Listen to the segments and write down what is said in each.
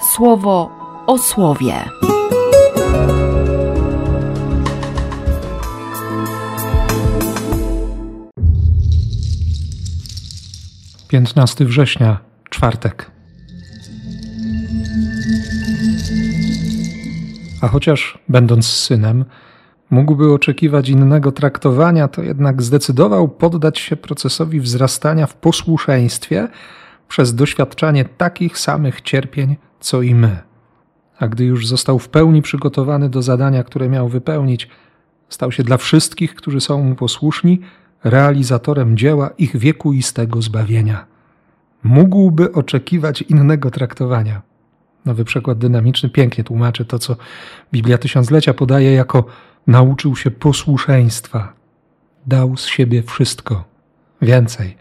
słowo o słowie. Piętnasty września, czwartek. A chociaż, będąc synem, mógłby oczekiwać innego traktowania, to jednak zdecydował poddać się procesowi wzrastania w posłuszeństwie przez doświadczanie takich samych cierpień, co i my. A gdy już został w pełni przygotowany do zadania, które miał wypełnić, stał się dla wszystkich, którzy są mu posłuszni, realizatorem dzieła ich wiekuistego zbawienia. Mógłby oczekiwać innego traktowania. Nowy przekład dynamiczny pięknie tłumaczy to, co Biblia Tysiąclecia podaje jako nauczył się posłuszeństwa. Dał z siebie wszystko. Więcej,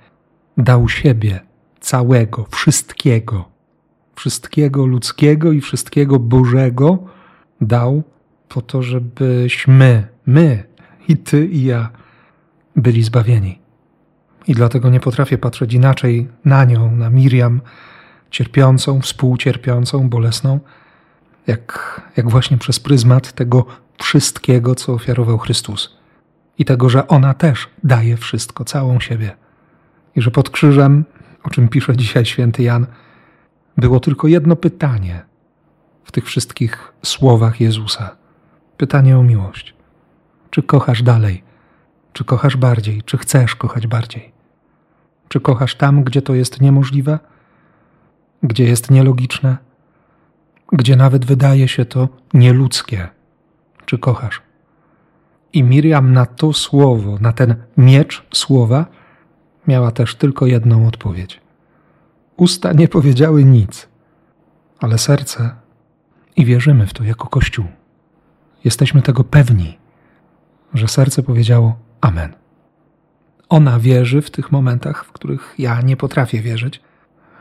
dał siebie całego, wszystkiego. Wszystkiego ludzkiego i wszystkiego Bożego dał po to, żebyśmy, my, i ty, i ja, byli zbawieni. I dlatego nie potrafię patrzeć inaczej na nią, na Miriam, cierpiącą, współcierpiącą, bolesną, jak, jak właśnie przez pryzmat tego wszystkiego, co ofiarował Chrystus. I tego, że ona też daje wszystko, całą siebie. I że pod krzyżem, o czym pisze dzisiaj święty Jan, było tylko jedno pytanie w tych wszystkich słowach Jezusa. Pytanie o miłość. Czy kochasz dalej? Czy kochasz bardziej? Czy chcesz kochać bardziej? Czy kochasz tam, gdzie to jest niemożliwe? Gdzie jest nielogiczne? Gdzie nawet wydaje się to nieludzkie? Czy kochasz? I Miriam na to słowo, na ten miecz słowa, miała też tylko jedną odpowiedź. Usta nie powiedziały nic, ale serce i wierzymy w to jako Kościół. Jesteśmy tego pewni, że serce powiedziało Amen. Ona wierzy w tych momentach, w których ja nie potrafię wierzyć,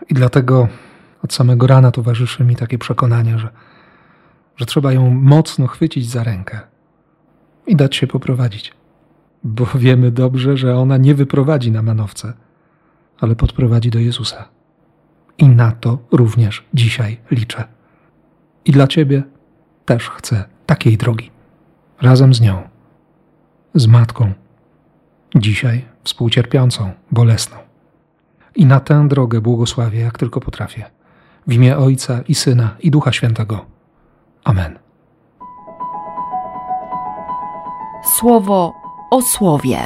i dlatego od samego rana towarzyszy mi takie przekonanie, że, że trzeba ją mocno chwycić za rękę i dać się poprowadzić. Bo wiemy dobrze, że ona nie wyprowadzi na manowce, ale podprowadzi do Jezusa. I na to również dzisiaj liczę. I dla Ciebie też chcę takiej drogi. Razem z nią, z Matką, dzisiaj współcierpiącą, bolesną. I na tę drogę błogosławię, jak tylko potrafię. W imię Ojca i Syna i Ducha Świętego. Amen. Słowo o słowie.